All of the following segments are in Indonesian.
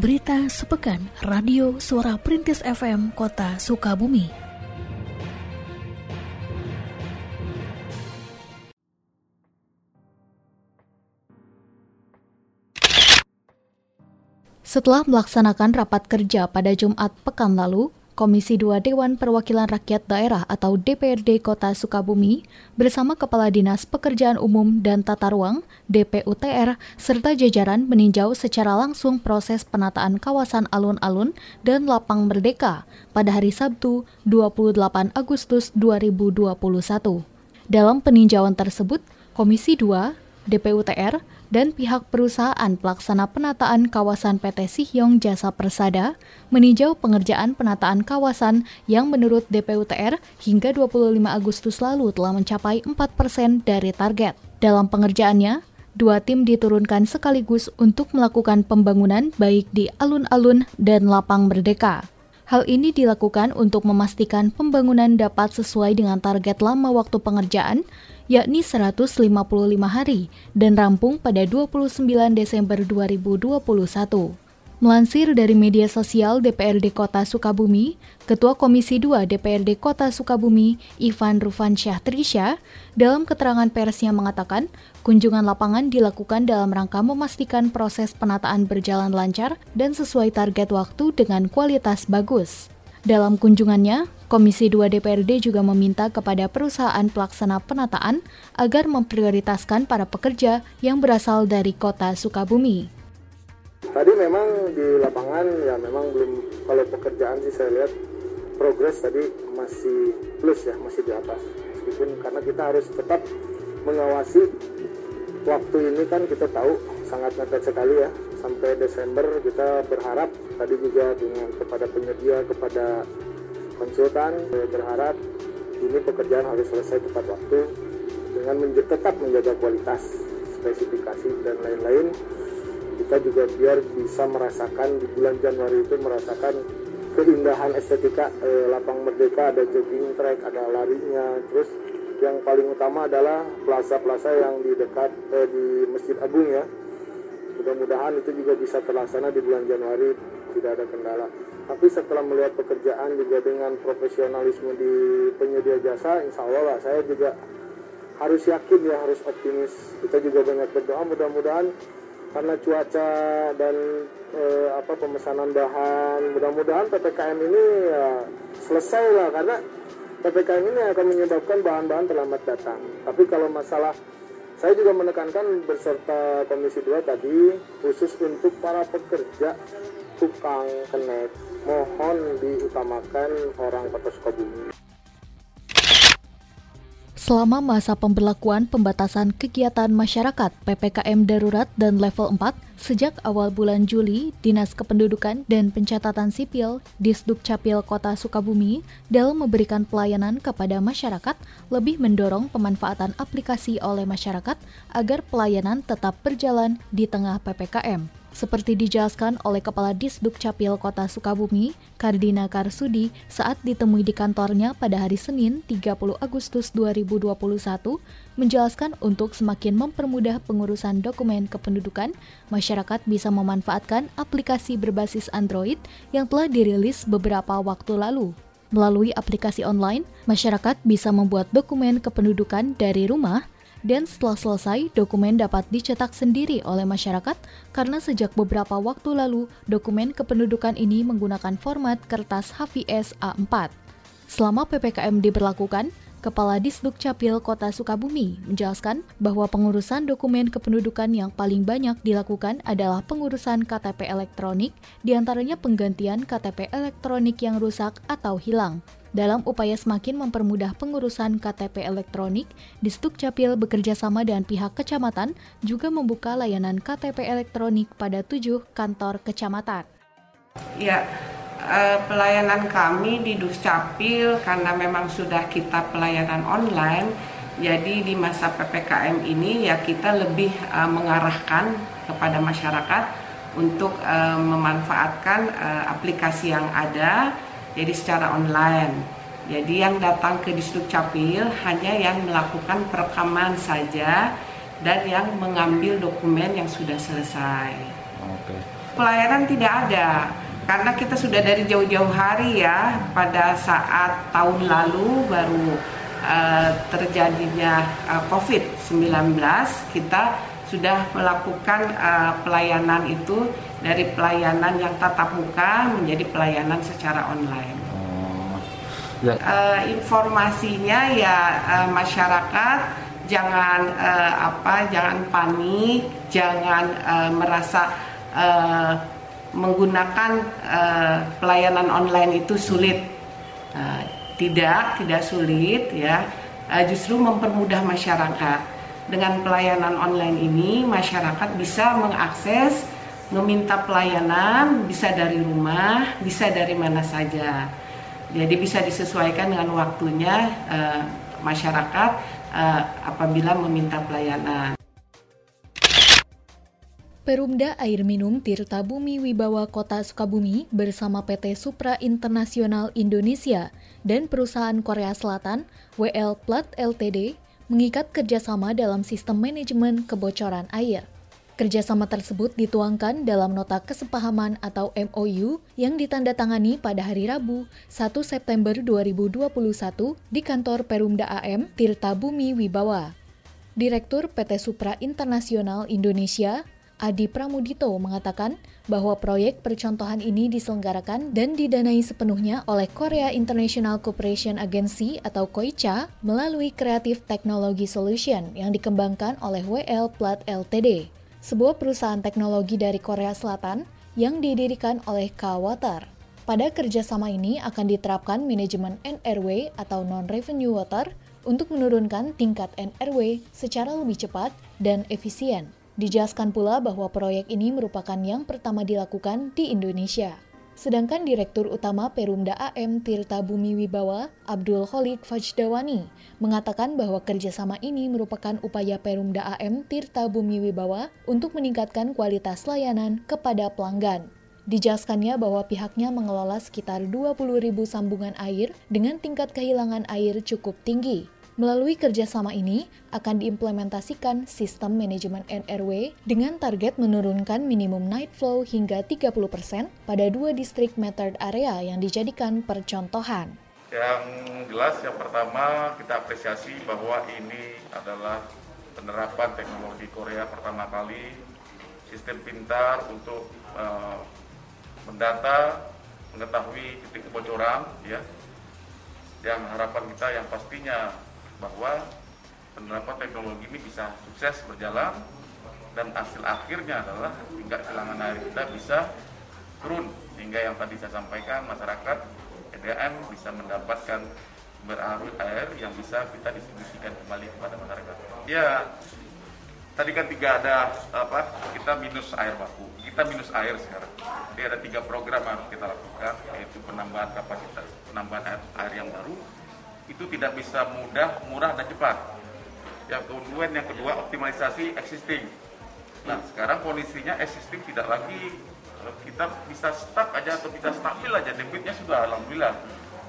Berita Sepekan Radio Suara Perintis FM Kota Sukabumi. Setelah melaksanakan rapat kerja pada Jumat pekan lalu, Komisi 2 Dewan Perwakilan Rakyat Daerah atau DPRD Kota Sukabumi bersama Kepala Dinas Pekerjaan Umum dan Tata Ruang DPUTR serta jajaran meninjau secara langsung proses penataan kawasan alun-alun dan lapang merdeka pada hari Sabtu 28 Agustus 2021. Dalam peninjauan tersebut, Komisi 2 DPUTR dan pihak perusahaan pelaksana penataan kawasan PT Sihyong Jasa Persada meninjau pengerjaan penataan kawasan yang menurut DPUTR hingga 25 Agustus lalu telah mencapai 4 persen dari target. Dalam pengerjaannya, dua tim diturunkan sekaligus untuk melakukan pembangunan baik di alun-alun dan lapang merdeka. Hal ini dilakukan untuk memastikan pembangunan dapat sesuai dengan target lama waktu pengerjaan yakni 155 hari dan rampung pada 29 Desember 2021. Melansir dari media sosial DPRD Kota Sukabumi, Ketua Komisi 2 DPRD Kota Sukabumi, Ivan Rufansyah Trisha, dalam keterangan persnya mengatakan, kunjungan lapangan dilakukan dalam rangka memastikan proses penataan berjalan lancar dan sesuai target waktu dengan kualitas bagus. Dalam kunjungannya, Komisi 2 DPRD juga meminta kepada perusahaan pelaksana penataan agar memprioritaskan para pekerja yang berasal dari kota Sukabumi. Tadi memang di lapangan ya memang belum kalau pekerjaan sih saya lihat progres tadi masih plus ya masih di atas. Meskipun karena kita harus tetap mengawasi waktu ini kan kita tahu sangat mepet sekali ya. Sampai Desember kita berharap tadi juga dengan kepada penyedia kepada konsultan berharap ini pekerjaan harus selesai tepat waktu dengan tetap menjaga kualitas spesifikasi dan lain-lain kita juga biar bisa merasakan di bulan Januari itu merasakan keindahan estetika eh, lapang merdeka ada jogging track ada larinya. Terus yang paling utama adalah plaza-plaza yang di dekat eh, di Masjid Agung ya. Mudah-mudahan itu juga bisa terlaksana di bulan Januari tidak ada kendala. Tapi setelah melihat pekerjaan juga dengan profesionalisme di penyedia jasa insya Allah lah saya juga harus yakin ya harus optimis. Kita juga banyak berdoa mudah-mudahan karena cuaca dan e, apa pemesanan bahan mudah-mudahan ppkm ini ya selesai lah karena ppkm ini akan menyebabkan bahan-bahan terlambat datang tapi kalau masalah saya juga menekankan beserta Komisi 2 tadi khusus untuk para pekerja tukang kenet mohon diutamakan orang Kota Sukabumi. Selama masa pemberlakuan pembatasan kegiatan masyarakat PPKM darurat dan level 4 sejak awal bulan Juli, Dinas Kependudukan dan Pencatatan Sipil Disduk Capil Kota Sukabumi dalam memberikan pelayanan kepada masyarakat lebih mendorong pemanfaatan aplikasi oleh masyarakat agar pelayanan tetap berjalan di tengah PPKM. Seperti dijelaskan oleh Kepala Disduk Capil Kota Sukabumi, Kardina Karsudi, saat ditemui di kantornya pada hari Senin 30 Agustus 2021, menjelaskan untuk semakin mempermudah pengurusan dokumen kependudukan, masyarakat bisa memanfaatkan aplikasi berbasis Android yang telah dirilis beberapa waktu lalu. Melalui aplikasi online, masyarakat bisa membuat dokumen kependudukan dari rumah, dan setelah selesai, dokumen dapat dicetak sendiri oleh masyarakat karena sejak beberapa waktu lalu, dokumen kependudukan ini menggunakan format kertas HVS A4. Selama PPKM diberlakukan, Kepala Disduk Capil Kota Sukabumi menjelaskan bahwa pengurusan dokumen kependudukan yang paling banyak dilakukan adalah pengurusan KTP elektronik, di antaranya penggantian KTP elektronik yang rusak atau hilang. Dalam upaya semakin mempermudah pengurusan KTP elektronik, Distuk Capil bekerja sama dengan pihak kecamatan juga membuka layanan KTP elektronik pada tujuh kantor kecamatan. Ya, eh, pelayanan kami di Duscapil karena memang sudah kita pelayanan online, jadi di masa PPKM ini ya kita lebih eh, mengarahkan kepada masyarakat untuk eh, memanfaatkan aplikasi yang ada jadi secara online. Jadi yang datang ke Disduk Capil hanya yang melakukan perekaman saja dan yang mengambil dokumen yang sudah selesai. Oke. pelayanan tidak ada karena kita sudah dari jauh-jauh hari ya pada saat tahun lalu baru uh, terjadinya uh, COVID-19 kita sudah melakukan uh, pelayanan itu dari pelayanan yang tatap muka menjadi pelayanan secara online. Oh, ya. uh, informasinya ya uh, masyarakat jangan uh, apa jangan panik, jangan uh, merasa uh, menggunakan uh, pelayanan online itu sulit. Uh, tidak, tidak sulit ya. Uh, justru mempermudah masyarakat dengan pelayanan online ini masyarakat bisa mengakses meminta pelayanan bisa dari rumah, bisa dari mana saja. Jadi bisa disesuaikan dengan waktunya uh, masyarakat uh, apabila meminta pelayanan. Perumda Air Minum Tirta Bumi Wibawa Kota Sukabumi bersama PT Supra Internasional Indonesia dan perusahaan Korea Selatan WL Plat Ltd mengikat kerjasama dalam sistem manajemen kebocoran air. Kerjasama tersebut dituangkan dalam nota kesepahaman atau MOU yang ditandatangani pada hari Rabu 1 September 2021 di kantor Perumda AM Tirta Bumi Wibawa. Direktur PT Supra Internasional Indonesia, Adi Pramudito mengatakan bahwa proyek percontohan ini diselenggarakan dan didanai sepenuhnya oleh Korea International Cooperation Agency atau KOICA melalui Creative Technology Solution yang dikembangkan oleh WL Plat Ltd, sebuah perusahaan teknologi dari Korea Selatan yang didirikan oleh K Water. Pada kerjasama ini akan diterapkan manajemen NRW atau Non-Revenue Water untuk menurunkan tingkat NRW secara lebih cepat dan efisien. Dijelaskan pula bahwa proyek ini merupakan yang pertama dilakukan di Indonesia. Sedangkan Direktur Utama Perumda AM Tirta Bumi Wibawa, Abdul Khalid Fajdawani, mengatakan bahwa kerjasama ini merupakan upaya Perumda AM Tirta Bumi Wibawa untuk meningkatkan kualitas layanan kepada pelanggan. Dijelaskannya bahwa pihaknya mengelola sekitar 20.000 sambungan air dengan tingkat kehilangan air cukup tinggi, Melalui kerjasama ini, akan diimplementasikan sistem manajemen NRW dengan target menurunkan minimum night flow hingga 30% pada dua distrik metered area yang dijadikan percontohan. Yang jelas yang pertama kita apresiasi bahwa ini adalah penerapan teknologi Korea pertama kali sistem pintar untuk uh, mendata mengetahui titik kebocoran ya yang harapan kita yang pastinya bahwa penerapan teknologi ini bisa sukses berjalan dan hasil akhirnya adalah tingkat kehilangan air kita bisa turun. Sehingga yang tadi saya sampaikan masyarakat EDM bisa mendapatkan sumber air yang bisa kita distribusikan kembali kepada masyarakat. Ya, tadi kan tiga ada apa kita minus air baku. Kita minus air sekarang. Jadi ada tiga program yang harus kita lakukan yaitu penambahan kapasitas penambahan air, air yang baru itu tidak bisa mudah, murah dan cepat. Yang kemudian yang kedua optimalisasi existing. Nah sekarang kondisinya existing tidak lagi kita bisa stuck aja atau bisa stabil aja debitnya sudah alhamdulillah.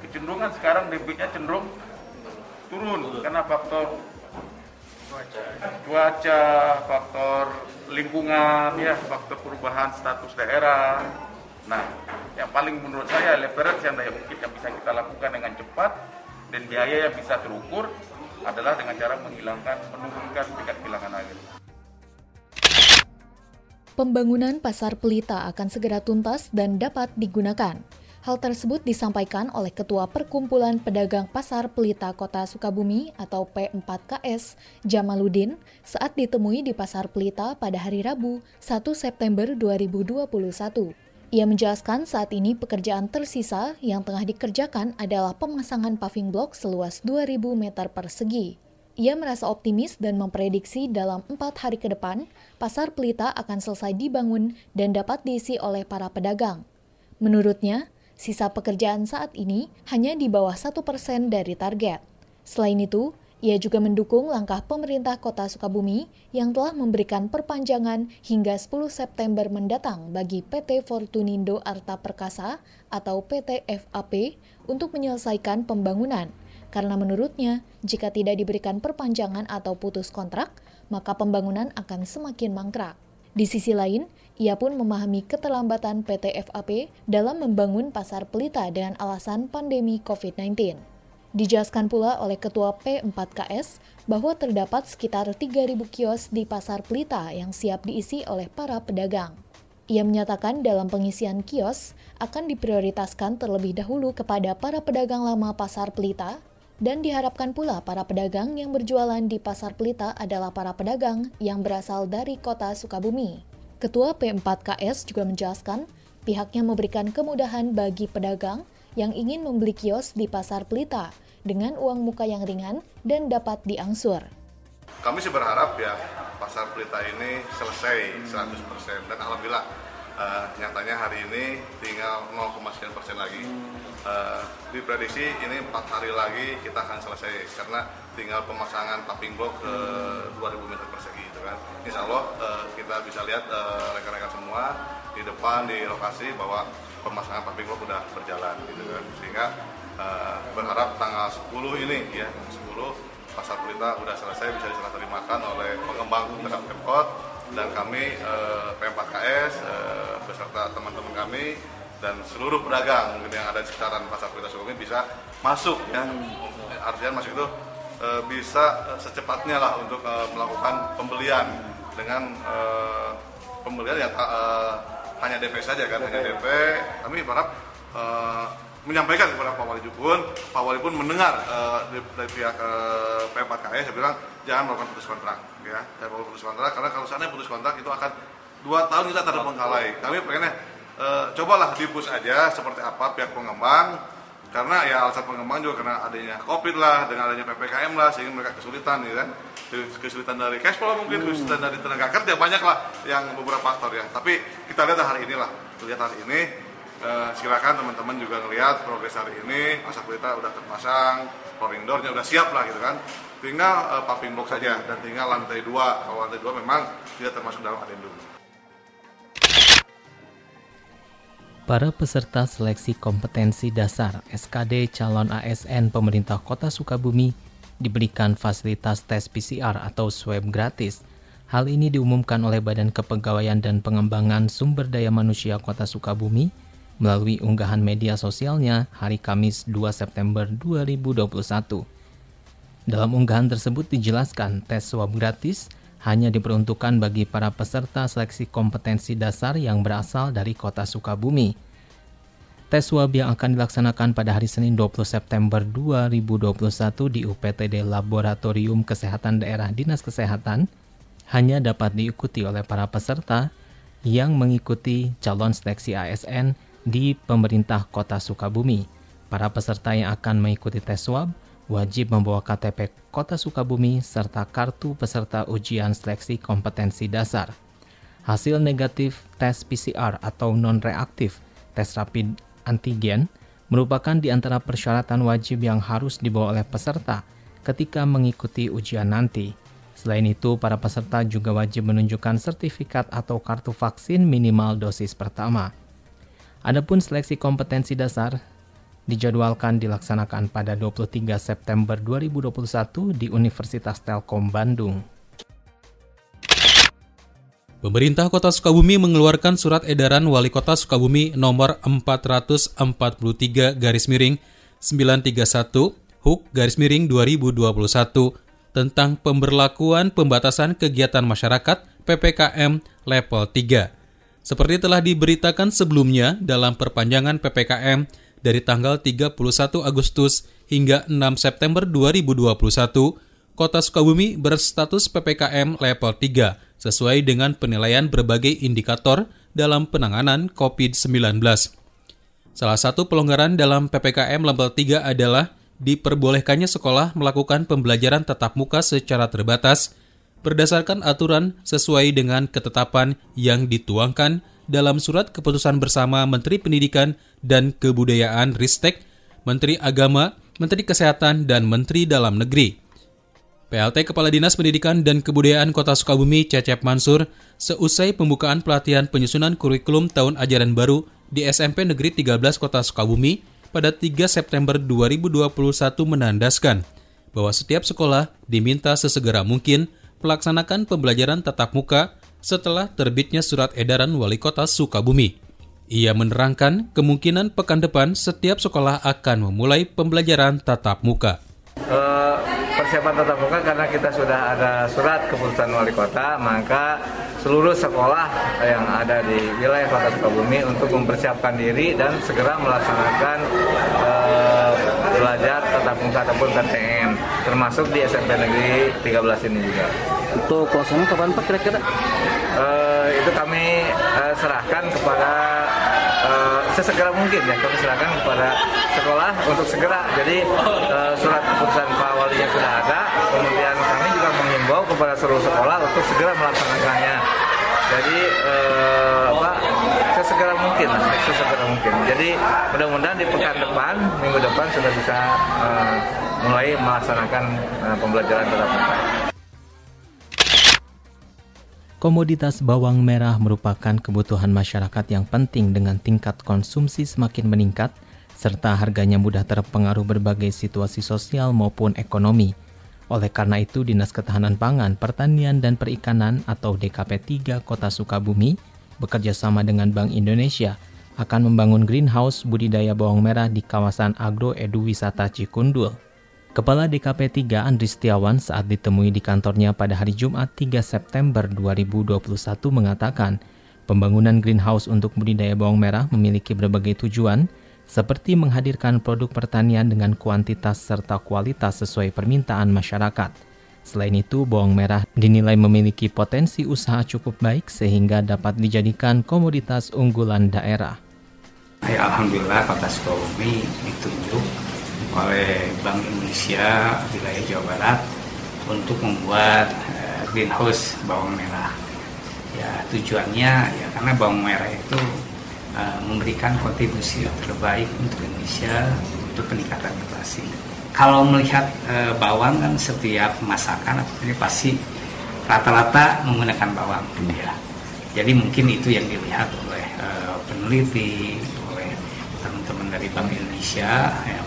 Kecenderungan sekarang debitnya cenderung turun karena faktor cuaca, faktor lingkungan, ya, faktor perubahan status daerah. Nah, yang paling menurut saya leverage yang mungkin yang bisa kita lakukan dengan cepat dan biaya yang bisa terukur adalah dengan cara menghilangkan, menurunkan tingkat kehilangan air. Pembangunan pasar pelita akan segera tuntas dan dapat digunakan. Hal tersebut disampaikan oleh Ketua Perkumpulan Pedagang Pasar Pelita Kota Sukabumi atau P4KS, Jamaludin, saat ditemui di Pasar Pelita pada hari Rabu, 1 September 2021. Ia menjelaskan saat ini pekerjaan tersisa yang tengah dikerjakan adalah pemasangan paving block seluas 2.000 meter persegi. Ia merasa optimis dan memprediksi dalam empat hari ke depan, pasar pelita akan selesai dibangun dan dapat diisi oleh para pedagang. Menurutnya, sisa pekerjaan saat ini hanya di bawah satu persen dari target. Selain itu, ia juga mendukung langkah pemerintah kota Sukabumi yang telah memberikan perpanjangan hingga 10 September mendatang bagi PT Fortunindo Arta Perkasa atau PT FAP untuk menyelesaikan pembangunan. Karena menurutnya, jika tidak diberikan perpanjangan atau putus kontrak, maka pembangunan akan semakin mangkrak. Di sisi lain, ia pun memahami keterlambatan PT FAP dalam membangun pasar pelita dengan alasan pandemi COVID-19. Dijelaskan pula oleh Ketua P4KS bahwa terdapat sekitar 3.000 kios di Pasar Pelita yang siap diisi oleh para pedagang. Ia menyatakan dalam pengisian kios akan diprioritaskan terlebih dahulu kepada para pedagang lama Pasar Pelita dan diharapkan pula para pedagang yang berjualan di Pasar Pelita adalah para pedagang yang berasal dari kota Sukabumi. Ketua P4KS juga menjelaskan pihaknya memberikan kemudahan bagi pedagang yang ingin membeli kios di Pasar Pelita dengan uang muka yang ringan dan dapat diangsur. Kami sih berharap ya Pasar Pelita ini selesai 100% dan alhamdulillah uh, nyatanya hari ini tinggal 0, sekian persen lagi. Uh, diprediksi ini empat hari lagi kita akan selesai karena tinggal pemasangan tapping block ke 2000 meter persegi itu kan. Insya Allah uh, kita bisa lihat rekan-rekan uh, semua di depan di lokasi bahwa pemasangan pabrik block sudah berjalan gitu kan. Sehingga uh, berharap tanggal 10 ini ya 10 pasar pelita sudah selesai bisa diserah terimakan oleh pengembang terhadap Pemkot dan kami uh, P4KS uh, beserta teman-teman kami dan seluruh pedagang mungkin yang ada di sekitaran pasar pelita Sukabumi bisa masuk ya. Artinya masuk itu uh, bisa secepatnya lah untuk uh, melakukan pembelian dengan uh, pembelian yang uh, hanya DP saja kan, hanya DP. Kami berharap uh, menyampaikan kepada Pak Wali pun, Pak Wali pun mendengar uh, dari, dari pihak uh, P4KS, saya bilang jangan melakukan putus kontrak, ya, jangan melakukan putus kontrak, karena kalau seandainya putus kontrak itu akan dua tahun kita terbengkalai. Kami pengennya uh, cobalah dipus aja seperti apa pihak pengembang, karena ya alasan pengembang juga karena adanya covid lah dengan adanya ppkm lah sehingga mereka kesulitan ya kan kesulitan dari cash flow mungkin, hmm. kesulitan dari tenaga kerja banyak lah yang beberapa faktor ya. Tapi kita lihat hari ini lah, lihat hari ini. Uh, silakan teman-teman juga ngelihat progres hari ini asap berita udah terpasang flooring doornya udah siap lah gitu kan tinggal uh, popping box saja dan tinggal lantai dua kalau lantai dua memang tidak termasuk dalam adendum Para peserta seleksi kompetensi dasar SKD calon ASN pemerintah Kota Sukabumi diberikan fasilitas tes PCR atau swab gratis. Hal ini diumumkan oleh Badan Kepegawaian dan Pengembangan Sumber Daya Manusia Kota Sukabumi melalui unggahan media sosialnya hari Kamis 2 September 2021. Dalam unggahan tersebut dijelaskan tes swab gratis hanya diperuntukkan bagi para peserta seleksi kompetensi dasar yang berasal dari kota Sukabumi Tes swab yang akan dilaksanakan pada hari Senin 20 September 2021 di UPTD Laboratorium Kesehatan Daerah Dinas Kesehatan hanya dapat diikuti oleh para peserta yang mengikuti calon seleksi ASN di pemerintah kota Sukabumi. Para peserta yang akan mengikuti tes swab wajib membawa KTP Kota Sukabumi serta kartu peserta ujian seleksi kompetensi dasar. Hasil negatif tes PCR atau non-reaktif tes rapid antigen merupakan di antara persyaratan wajib yang harus dibawa oleh peserta ketika mengikuti ujian nanti. Selain itu, para peserta juga wajib menunjukkan sertifikat atau kartu vaksin minimal dosis pertama. Adapun seleksi kompetensi dasar dijadwalkan dilaksanakan pada 23 September 2021 di Universitas Telkom Bandung. Pemerintah Kota Sukabumi mengeluarkan surat edaran Wali Kota Sukabumi nomor 443 garis miring 931 HUK garis miring 2021 tentang pemberlakuan pembatasan kegiatan masyarakat PPKM level 3. Seperti telah diberitakan sebelumnya dalam perpanjangan PPKM dari tanggal 31 Agustus hingga 6 September 2021, Kota Sukabumi berstatus PPKM level 3 sesuai dengan penilaian berbagai indikator dalam penanganan COVID-19. Salah satu pelonggaran dalam PPKM level 3 adalah diperbolehkannya sekolah melakukan pembelajaran tatap muka secara terbatas berdasarkan aturan sesuai dengan ketetapan yang dituangkan dalam surat keputusan bersama Menteri Pendidikan dan Kebudayaan Ristek, Menteri Agama, Menteri Kesehatan, dan Menteri Dalam Negeri. PLT Kepala Dinas Pendidikan dan Kebudayaan Kota Sukabumi Cecep Mansur seusai pembukaan pelatihan penyusunan kurikulum tahun ajaran baru di SMP Negeri 13 Kota Sukabumi pada 3 September 2021 menandaskan bahwa setiap sekolah diminta sesegera mungkin melaksanakan pembelajaran tatap muka setelah terbitnya surat edaran Wali Kota Sukabumi. Ia menerangkan kemungkinan pekan depan setiap sekolah akan memulai pembelajaran tatap muka. Uh, persiapan tatap muka karena kita sudah ada surat keputusan wali kota, maka seluruh sekolah yang ada di wilayah kota Sukabumi untuk mempersiapkan diri dan segera melaksanakan uh, belajar tatap muka ataupun PTM, termasuk di SMP Negeri 13 ini juga. Untuk pelaksanaan kapan Pak kira-kira? Uh, itu kami uh, serahkan kepada uh, sesegera mungkin ya kami serahkan kepada sekolah untuk segera jadi uh, surat keputusan Pak Walinya sudah ada kemudian kami juga mengimbau kepada seluruh sekolah untuk segera melaksanakannya jadi uh, apa sesegera mungkin sesegera mungkin jadi mudah-mudahan di pekan depan minggu depan sudah bisa uh, mulai melaksanakan uh, pembelajaran tatap muka. Komoditas bawang merah merupakan kebutuhan masyarakat yang penting dengan tingkat konsumsi semakin meningkat, serta harganya mudah terpengaruh berbagai situasi sosial maupun ekonomi. Oleh karena itu, Dinas Ketahanan Pangan, Pertanian, dan Perikanan atau DKP 3 Kota Sukabumi bekerja sama dengan Bank Indonesia akan membangun greenhouse budidaya bawang merah di kawasan Agro Edu Wisata Cikundul. Kepala DKP 3 Andri Setiawan saat ditemui di kantornya pada hari Jumat 3 September 2021 mengatakan, pembangunan greenhouse untuk budidaya bawang merah memiliki berbagai tujuan, seperti menghadirkan produk pertanian dengan kuantitas serta kualitas sesuai permintaan masyarakat. Selain itu, bawang merah dinilai memiliki potensi usaha cukup baik sehingga dapat dijadikan komoditas unggulan daerah. Alhamdulillah Kota Sukabumi ditunjuk oleh Bank Indonesia wilayah Jawa Barat untuk membuat uh, greenhouse bawang merah. Ya tujuannya ya karena bawang merah itu uh, memberikan kontribusi terbaik untuk Indonesia untuk peningkatan inflasi. Kalau melihat uh, bawang kan setiap masakan ini pasti rata-rata menggunakan bawang ya. Jadi mungkin itu yang dilihat oleh uh, peneliti, oleh teman-teman dari Bank Indonesia ya,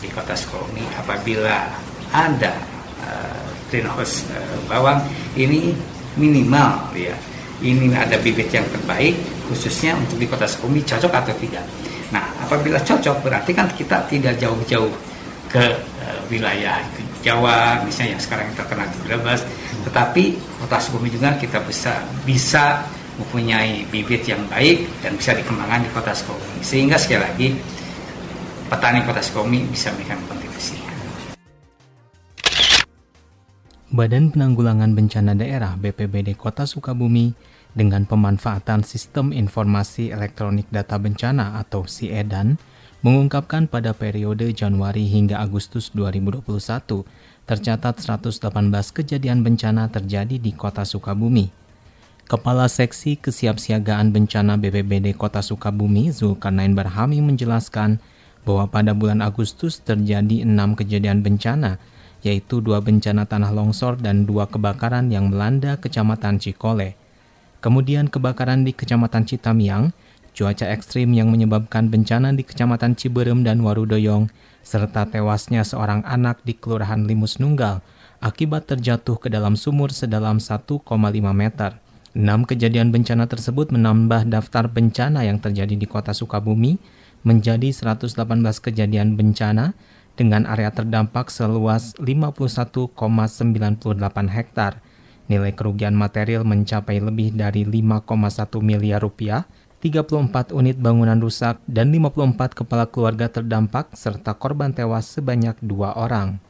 di kota Sukabumi apabila ada uh, greenhouse uh, bawang ini minimal ya. Ini ada bibit yang terbaik khususnya untuk di kota Sukabumi cocok atau tidak. Nah apabila cocok berarti kan kita tidak jauh-jauh ke uh, wilayah Jawa misalnya yang sekarang kita di Brebes. Tetapi kota Sukabumi juga kita bisa bisa mempunyai bibit yang baik dan bisa dikembangkan di kota Sukabumi sehingga sekali lagi petani kota Sukabumi bisa memberikan kontribusi. Badan Penanggulangan Bencana Daerah BPBD Kota Sukabumi dengan pemanfaatan Sistem Informasi Elektronik Data Bencana atau SIEDAN mengungkapkan pada periode Januari hingga Agustus 2021 tercatat 118 kejadian bencana terjadi di Kota Sukabumi. Kepala Seksi Kesiapsiagaan Bencana BPBD Kota Sukabumi Zulkarnain Barhami menjelaskan bahwa pada bulan Agustus terjadi enam kejadian bencana, yaitu dua bencana tanah longsor dan dua kebakaran yang melanda Kecamatan Cikole. Kemudian kebakaran di Kecamatan Citamiang, cuaca ekstrim yang menyebabkan bencana di Kecamatan Ciberem dan Warudoyong, serta tewasnya seorang anak di Kelurahan Limus Nunggal akibat terjatuh ke dalam sumur sedalam 1,5 meter. Enam kejadian bencana tersebut menambah daftar bencana yang terjadi di kota Sukabumi menjadi 118 kejadian bencana dengan area terdampak seluas 51,98 hektar. Nilai kerugian material mencapai lebih dari 5,1 miliar rupiah, 34 unit bangunan rusak, dan 54 kepala keluarga terdampak serta korban tewas sebanyak dua orang.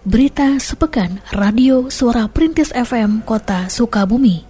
Berita sepekan Radio Suara Perintis FM Kota Sukabumi.